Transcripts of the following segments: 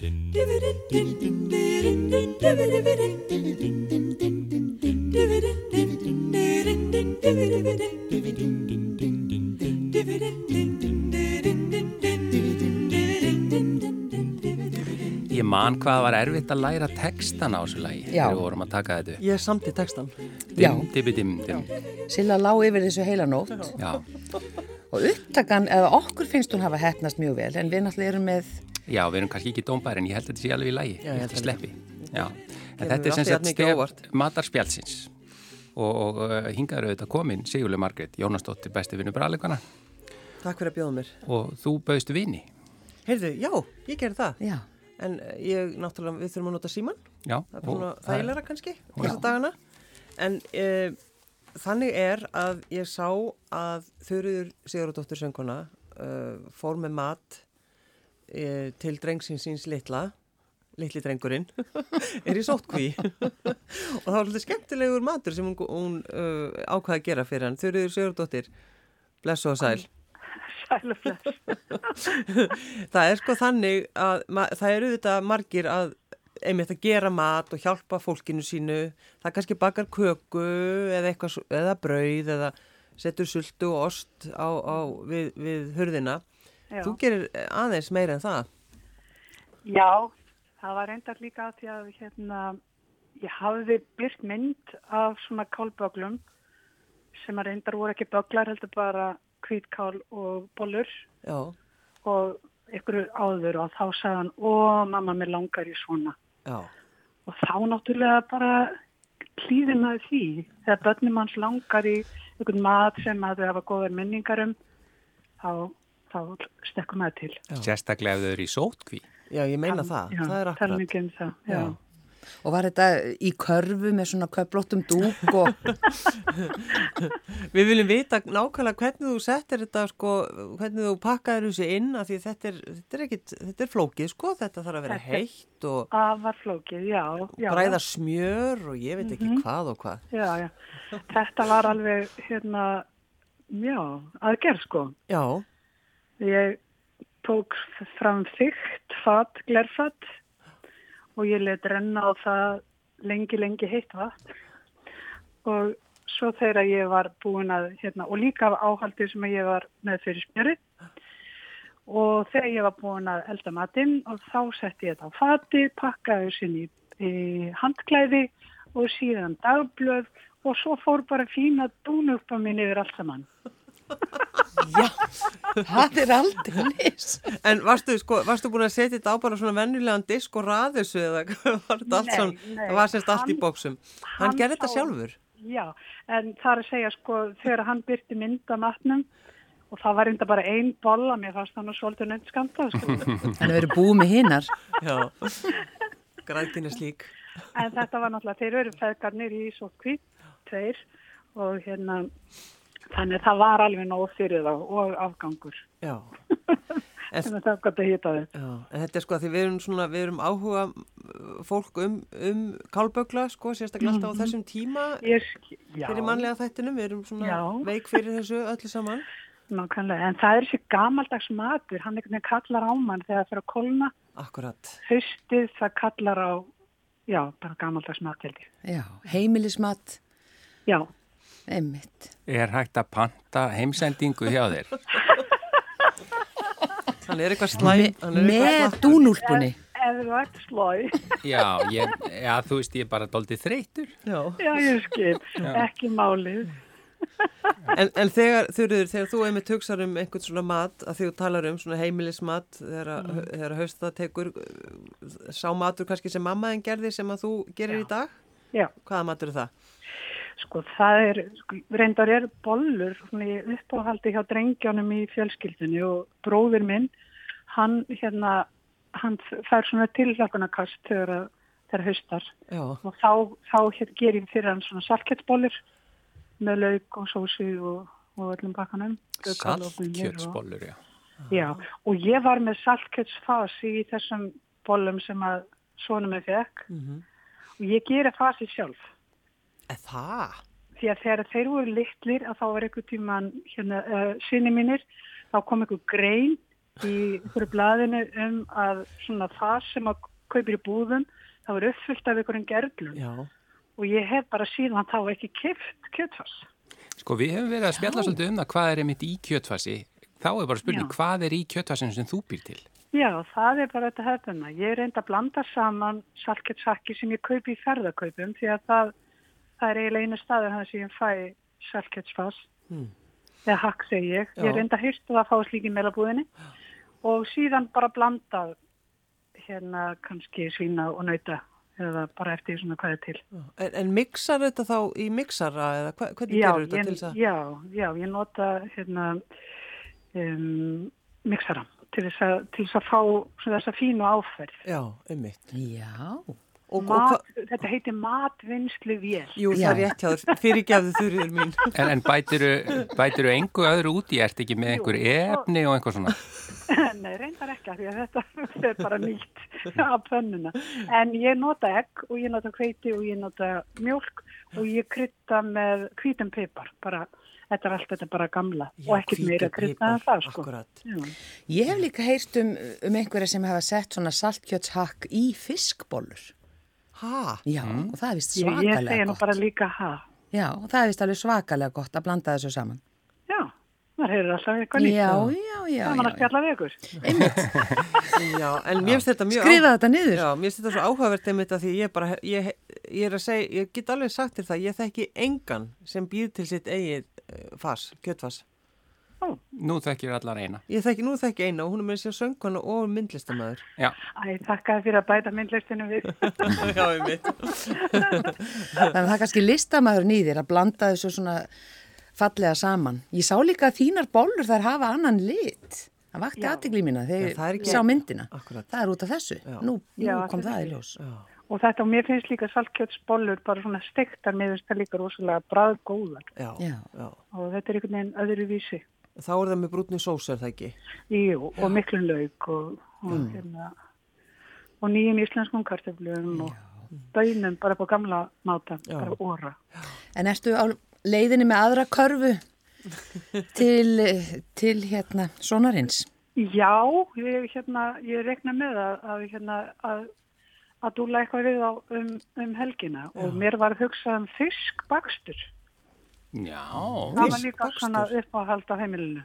Ég man hvað var erfitt að læra textan á þessu lagi Já. þegar við vorum að taka þetta. Ég samti textan. Já. Dim, dibi, dim, dim. Silla lá yfir þessu heila nótt Já. og upptakan, eða okkur finnst hún hafa hefnast mjög vel en við náttúrulega erum með Já, við erum kannski ekki dómbæri en ég held að þetta sé alveg í lagi. Já, ég held að sleppi. Já. En þetta er sem sagt jafn mikið stef óvart. matarspjálsins og, og uh, hingaður auðvitað komin Sigurlega Margrét Jónasdóttir besti vinnu bræðleikana Takk fyrir að bjóða mér. og þú bauðstu vini. Heyrðu, já, ég gerði það. Já, En eh, ég, náttúrulega, við þurfum að nota síman. Já. Það er svona þægilega kannski, þessa dagana. En e, þannig er að ég sá að Þurriður Sigurðardóttir sönguna uh, fór með mat e, til drengsins síns litla, litli drengurinn, er í sótkví. og það var svolítið skemmtilegur matur sem hún, hún uh, ákvaði að gera fyrir hann. Þurriður Sigurðardóttir, blessu og sæl. Sælufless. það er sko þannig að það eru þetta margir að einmitt að gera mat og hjálpa fólkinu sínu það kannski bakar köku eða eitthvað, eða brauð eða setur sultu og ost á, á, við, við hurðina Já. þú gerir aðeins meira en það Já, það var reyndar líka að því að hérna, ég hafði byrt mynd af svona kálböglum sem að reyndar voru ekki böglar, heldur bara hvítkál og bollur já, og ykkur áður og þá sagði hann, ó mamma, mér langar í svona. já, Og þá náttúrulega bara klíðinaði því þegar börnum hans langar í ykkur mat sem að þau hafa góðar minningar um, þá, þá stekkum maður til. Sérstaklega ef þau eru í sótkví. já, ég meina það Já, það er tala akkurat mikið um það, já. Já. og var þetta í körfu með svona köplóttum dúk og Við viljum vita nákvæmlega hvernig þú settir þetta sko, hvernig þú pakkaður þessu inn af því þetta er, þetta er ekkit, þetta er flókið sko, þetta þarf að vera er- heitt og Afar flókið, já. já bræða smjör og ég veit ekki hvað og hvað. Já, já. Þetta var alveg, hérna, já, aðgerð sko. Já, Ég tók fram þygt fat, glerfat og ég let renna á það lengi, lengi heitt vatn. Og svo þegar ég var búin að, hérna, og líka af áhaldi sem ég var með fyrir smjörið. Og þegar ég var búin að elda matinn og þá setti ég þetta á fati, pakkaði þessin í, í handklæði og síðan dagblöð og svo fór bara fína dúnuppa mín yfir allt saman. Það er aldrei nis. en varstu, sko, varstu búin að setja þetta á bara svona venjulegan disk og raðisu eða hvað var þetta allt svona, það var sérst allt í bóksum. Hann, hann gerði þetta sjálfur? Já, en það er að segja sko þegar hann byrti mynd af matnum og það var enda bara ein bolla, mér fannst hann að svolítið nönd skamta sko. Þannig að verið búið með hinnar. Já, græðkin er slík. en þetta var náttúrulega, þeir eru feðgarnir í sótkví, tveir og hérna þannig að það var alveg nóg fyrir þá og afgangur Já. En, þannig að það er gott að hýta þau já, en þetta er sko að því við erum svona, við erum áhuga uh, fólk um, um kálbögla, sko, sérstaklega alltaf á þessum tíma já, fyrir mannlega þættinum, við erum svona Já. veik fyrir þessu öllu saman. nákvæmlega, en það er þessi gamaldags matur, hann veginn kallar á mann þegar það fyrir að kolna, Akkurat. haustið það kallar á, já, bara gamaldags mat held ég. Já, heimilismat, Já, einmitt. Er hægt að panta heimsendingu hjá þér? Hann er eitthvað er eitthvað Með dúnúlpunni. ef þú ert slói. Já, ég, já, þú veist, ég er bara doldið þreytur. Já. Já, ég skil, ekki málið. En, en þegar, þurður, þegar þú einmitt hugsar um einhvern svona mat, að því þú talar um svona heimilismat, þegar, mm. þegar haust það tekur, uh, sá matur kannski sem mammaðin gerði sem að þú gerir í dag, Já, hvaða matur er það? Sko það er, sko, reyndar er bollur svona uppáhaldi hjá drengjónum í fjölskyldunni og bróðir minn, hann hérna, hann fær svona tilhlagunarkast þegar, að- þegar haustar Já, og þá, þá hér, gerir fyrir hann svona salketsbollur með lauk og sósi og, og öllum og- Saltkjötsbollur, já. Já, og ég var með saltkjötsfasi í þessum bollum sem að sonum með fekk Mhm. og ég gera fasi sjálf. Eða það? Því að þegar þeir voru litlir að þá var einhver tíman hérna, uh, sinni mínir, þá kom einhver grein í fyrir blaðinu um að svona það sem að kaupir í búðum það var uppfyllt af einhverjum gerglum Já, og ég hef bara síðan þá ekki kipt kjötfass. Sko við hefum verið að spjalla svolítið um það hvað er einmitt í kjötfassi. Þá er bara spurning Já. hvað er í kjötfassinu sem þú býr til? Já, það er bara þetta hefðuna. Ég er reynd að blanda saman salketsakki sem ég kaupi í ferðarkaupum því að það, það er eiginlega einu staður hann sem ég fæ salketsfass. Hmm. Eða hakk segi ég. Já. Ég er reynd að hýrstu það að fá slíki meilabúðinni og síðan bara blanda hérna kannski svína og nauta eða bara eftir svona hvað er til. en, en mixar þetta þá í mixara eða hva, hvernig Já, gerur þetta ég, til þess að... já, já, ég nota hérna um, mixara til þess að, til þess að fá svona þessa fínu áferð. Já, einmitt. Já, Og, og, Mat, hva, þetta heitir matvinnslu vél. jú, það Já. er rétt hjá þér, fyrirgefðu þurriður mín. En, en bætiru, bætiru engu öðru út í, ert ekki með einhver Jú, efni og einhver svona? Nei, reyndar ekki af því að þetta er bara nýtt af pönnuna. En ég nota egg og ég nota hveiti og ég nota mjölk og ég krydda með hvítum pipar. Bara, þetta er allt þetta bara gamla og ekkert meira krydda en það sko. Já. ég hef líka heyrt um, um einhverja sem hafa sett svona saltkjötshakk í fiskbólur. Ha? Já, og það er vist Ég, ég svakalega segja nú gott. bara líka ha. Já, og það er vist alveg svakalega gott að blanda þessu saman. Já, maður heyrður alltaf eitthvað nýtt. Já, já, já. Það var að já. spjalla við ykkur. Já, en mér finnst þetta mjög... Skrifa þetta niður. Já, mér finnst þetta svo áhugavert einmitt að því ég bara, ég, ég er að segja, ég get alveg sagt þér það, ég þekki engan sem býr til sitt eigið uh, fas, kjötfas. Nú þekkir allar eina. Ég þekki, nú þekki eina og hún er með sér söngkona og myndlistamæður. Já, Æ, þakkaði fyrir að bæta myndlistinu við. Já, ég mitt. Þannig að það er kannski listamæðurinn í þér að blanda þessu svona fallega saman. Ég sá líka að þínar bólur þær hafa annan lit. Það vakti það er þegar ekki- ég sá myndina. Akkurat. Það er út af þessu. Já. Nú, nú Já, kom það í ljós. Já, Og þetta, og mér finnst líka saltkjötsbollur bara svona stektar með þess að líka rosalega bræðgóðar. já, Já. já. Og þetta er einhvern veginn öðru vísi. Þá er það með brúnni sós, er það ekki? Jú, og miklun lauk og, og, Mm. hérna, og nýjum íslenskum kartöflum og bönum bara på gamla máta, Já. bara óra. En ertu á leiðinni með aðra körfu til, til hérna sonarins? Já, ég, hérna, ég rekna með að, að, hérna, að, að dúla eitthvað við á um, um helgina og mér var hugsað um fiskbakstur. Já, Það var líka Fiskbakstur? svona uppáhald á heimilinu.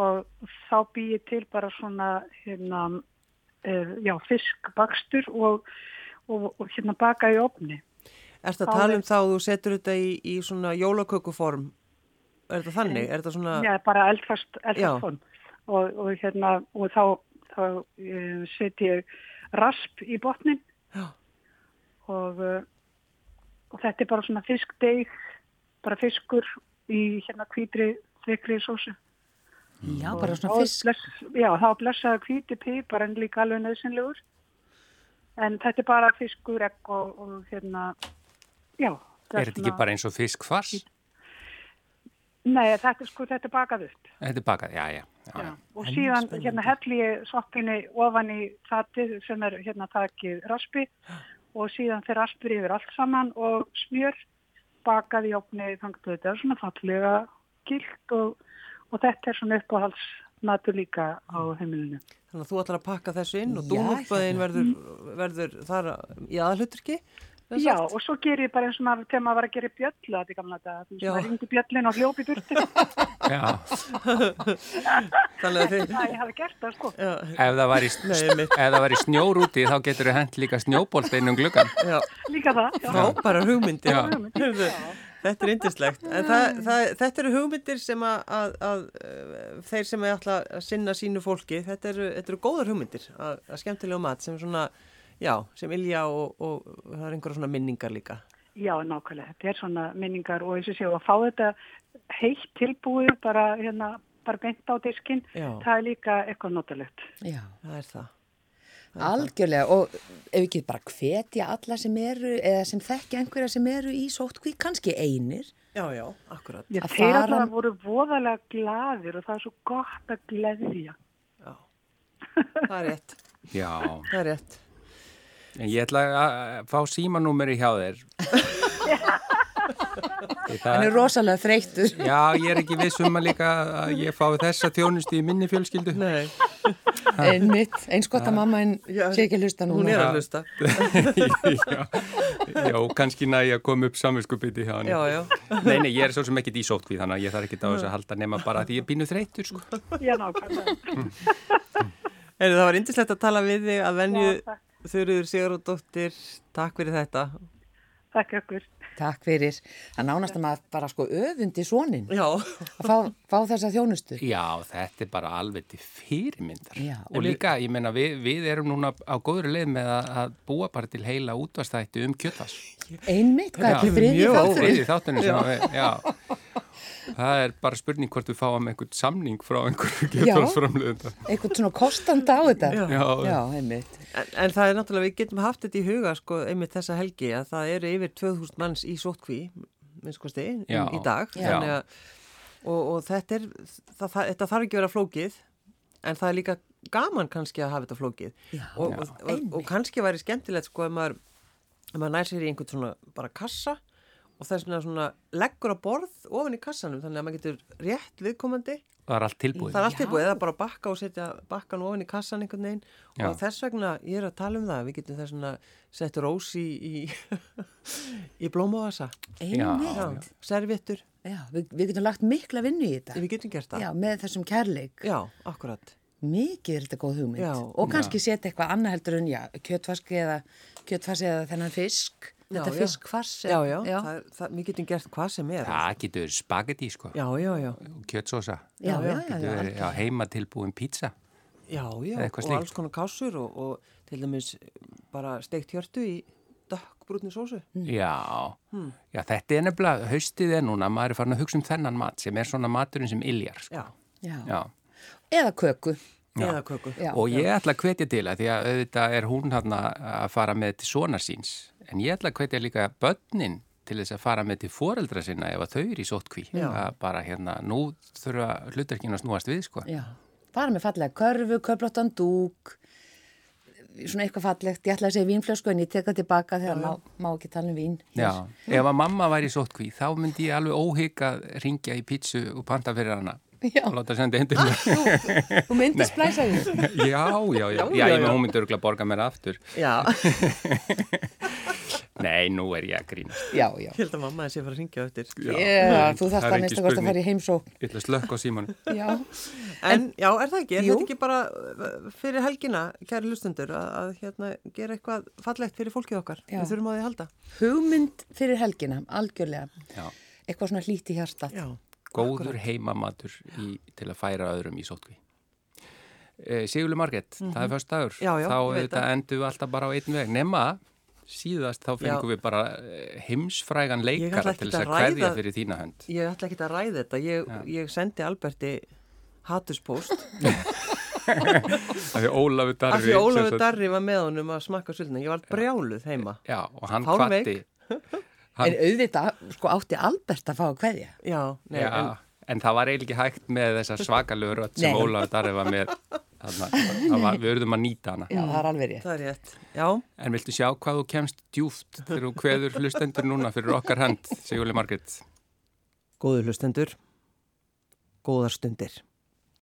Og þá bý ég til bara svona, hérna, uh, já, fiskbakstur og, og, og hérna baka í opni. Er það Þá tala er- um þá að þú setur þetta í, í svona jólakökuform? Er þetta þannig? Er þetta svona... Já, bara eldfast, eldfast form. Og, og hérna, og þá, þá uh, set ég rasp í botnin Já. og, uh, og þetta er bara svona fiskdeig, bara fiskur í hérna hvítri, þykri sósu. Já, bara svona fisk. Bless, já, þá blessaði hvíti pipar en líka alveg nöðsynlegur. En þetta er bara fiskur, egg og, og hérna, já. er þetta ekki bara eins og fiskfass? Nei, þetta er sko, þetta er bakað upp. Þetta er bakað, já, já. já, Já. Og En síðan spennandi. hérna helli ég soppinni ofan í fatið sem er hérna takið raspi og síðan fyrir raspur yfir allt saman og smjör bakað í opni þangt og þetta er svona fallega gilt og, og þetta er svona uppáhaldsmatur líka á heimilinu. Þannig að þú ætlar að pakka þessu inn og Já, dúnúlpaðin verður, verður þar í aðalhuturki? Já, og svo ger ég bara eins og maður þegar maður var að gera bjöllu að því gamla þetta, þú veist, maður ringi bjöllin og hljópi burti. já. Þannig að þið... Það ég hafi gert það sko. Já, Ef það væri, Nei, einmitt. ef það væri snjór úti þá getur þú hent líka snjóbolt inn um gluggan. já, Líka það. Já. frábæra hugmyndir. Þetta er það, það, þetta eru hugmyndir sem að, að, að uh, þeir sem er alltaf að sinna sínu fólki, þetta eru, þetta eru góðar hugmyndir að, að skemmtilega mat sem svona, já, sem ilja og, og það er einhverja svona minningar líka. Já, nákvæmlega. Þetta er svona minningar og eins og séu að fá þetta heitt tilbúið bara, hérna, bara beint á diskinn, Já. það er líka eitthvað notalegt. Já, Það er það. algjörlega. Og ef ekki bara hvetja alla sem eru, eða sem þekkja einhverja sem eru í sóttkví, kannski einir. Já, já, akkurat. Já, þeir fara- alltaf voru voðalega gladir og það er svo gott að gleðja. Já, það er rétt. Já, Það er rétt. En ég ætla að fá símanúmeri hjá þér. Hann er rosalega þreyttur. Já, ég er ekki vissum að líka að ég fái þessa þjónustu í minni fjölskyldu. Nei, Einmitt, eins gott að mamma en sé ekki að hlusta hún núna. er að hlusta. já, já, kannski næg að koma upp samvinskupiti hjá hann. Já, já. Nei, nei, ég er svo sem ekkit í sótkvíð, þannig að ég þarf þess að halda nema bara því ég er bínu þreytur, sko. Já, nákvæmlega. Heyrðu, það var indislegt að tala við þig að venju Já, takk. Þurriður Sigurðardóttir, takk fyrir þetta. Takk ykkur. Takk fyrir. Það nánast að maður bara sko öfundi svonin Já, að fá, fá þessa þjónustu. Já, þetta er bara alveg til fyrirmyndar. Já, og líka, ég meina, við, við erum núna á góðri leið með að, að búa bara til heila útvastætti um kjötvass. Einmitt, hvað er þetta mjög þátturinn? Þriði þáttunni sem að við, já. Það er bara spurning hvort við fáum einhvern samning frá einhverju kjötvassframleðunda. Eitthvað svona kostanda á þetta. Já. Já, Já, einmitt. en, en það er náttúrulega, við getum haft þetta í huga, sko, einmitt þessa helgi, að það eru yfir 2000 manns í sótkví, minnst kosti, Já. í dag. Já. Þannig að, og, og þetta er, það, það, þetta þarf ekki að vera flókið, en það er líka gaman kannski að hafa þetta flókið. Já, og, og, og, og kannski væri skemmtilegt, sko, ef maður, ef maður nær sér í einhvern svona bara kassa og þess vegna svona leggur að borð ofan í kassanum þannig að maður getur rétt viðkomandi það er allt tilbúið. það er allt tilbúið eða bara bakka og setja bakkan ofan í kassan einhvern veginn Já. og þess vegna, ég er að tala um það við getum þess vegna sett rós í í, í blómavasa Einmitt. Já, við, við getum lagt mikla vinnu í þetta. við getum gert það Já, með þessum kærleik. já akkurat Mikið er þetta góð hugmynd. Já. og kannski setja eitthvað annað heldur en, já, kjötfaski eða kjötfasi eða þennan fisk. Þetta já, já, Það, er- það, við getum gert hvað sem er Það getur spagetti, sko. já, já, já, Og kjötsósa. Já, já, já, Getur já, verið, já, heima tilbúin pizza. já, já og slíkt. alls konar kásur og, og til dæmis bara steikt hjörtu í dökkbrútni sósu Já, já, þetta er nefnilega, haustið er núna, maður er farin að hugsa um þennan mat sem er svona maturinn sem iljar, sko. já, já. Já. Eða köku. Og ég ætla að hvetja til að því að auðvitað er hún hann að fara með til sonar síns, en ég ætla að hvetja líka börnin til þess að fara með til foreldra sinna ef að þau eru í sótkví. Að bara hérna, nú þurfa hlutarkinn að snúast við, sko. Já. Bara með fallega körfu, köflóttan dúk, svona eitthvað fallegt. Ég ætla að segja vínflösku en ég teka tilbaka þegar má, má ekki tala um vín. Já, ef að mamma væri í sótkví, þá myndi ég alveg óhygg að ringja í pítsu og panta fyrir hana. Já. Og láta senda hendur mér. Þú myndir splæsa því. Já, já, já, já, ég með hún myndi örgulega borga mér aftur. já, Nei, nú er ég að grínast. Já, já. ég held að mamma þessi að fara að ringja eftir Já, Já, þú það þarft er að mista hvort að fara í heimsókn. Ég ætla að slökka á símanu. Já. En, já, er það ekki? Er Jú. þetta ekki bara uh, fyrir helgina, kæri lustundur, að, að hérna, gera eitthvað fallegt fyrir fólkið okkar? Já. Við þurfum á því að halda. Hugmynd fyrir helgina, algjörlega. Já. Eitthvað svona hlýtt í hjartað. Já. Góður heimamatur í, til að færa öðrum í sótkví. E, Sigurlu Marget, það er först dagur. Mhm. Já, já, Þá endum við alltaf bara á einn veg. Nema, síðast þá fengum Já. við bara eh, heimsfrægan leikara til þess að að kveðja ræða- fyrir þína hönd. Ég ætla ekki að ræða þetta. Ég, ég sendi Alberti hatuspóst Af því Ólafur af Darri. því sem Ólafur Darri var með honum að smakka sulna. Ég var brjáluð heima. Já, og hann Hálfveik. Hann- En auðvitað, sko, átti Albert að fá að kveðja. Já, nei, Já, en, en það var eiginlega ekki hægt með þessa svakalegu rödd sem Nei. Ólafur Darri var með. Var, við urðum að nýta hana. Já, það er alveg rétt. það er rétt. Já, En viltu sjá hvað þú kemst djúft þegar þú kveður hlustendur núna fyrir okkar hönd, Sigurli Margrét? góður hlustendur, góðar stundir.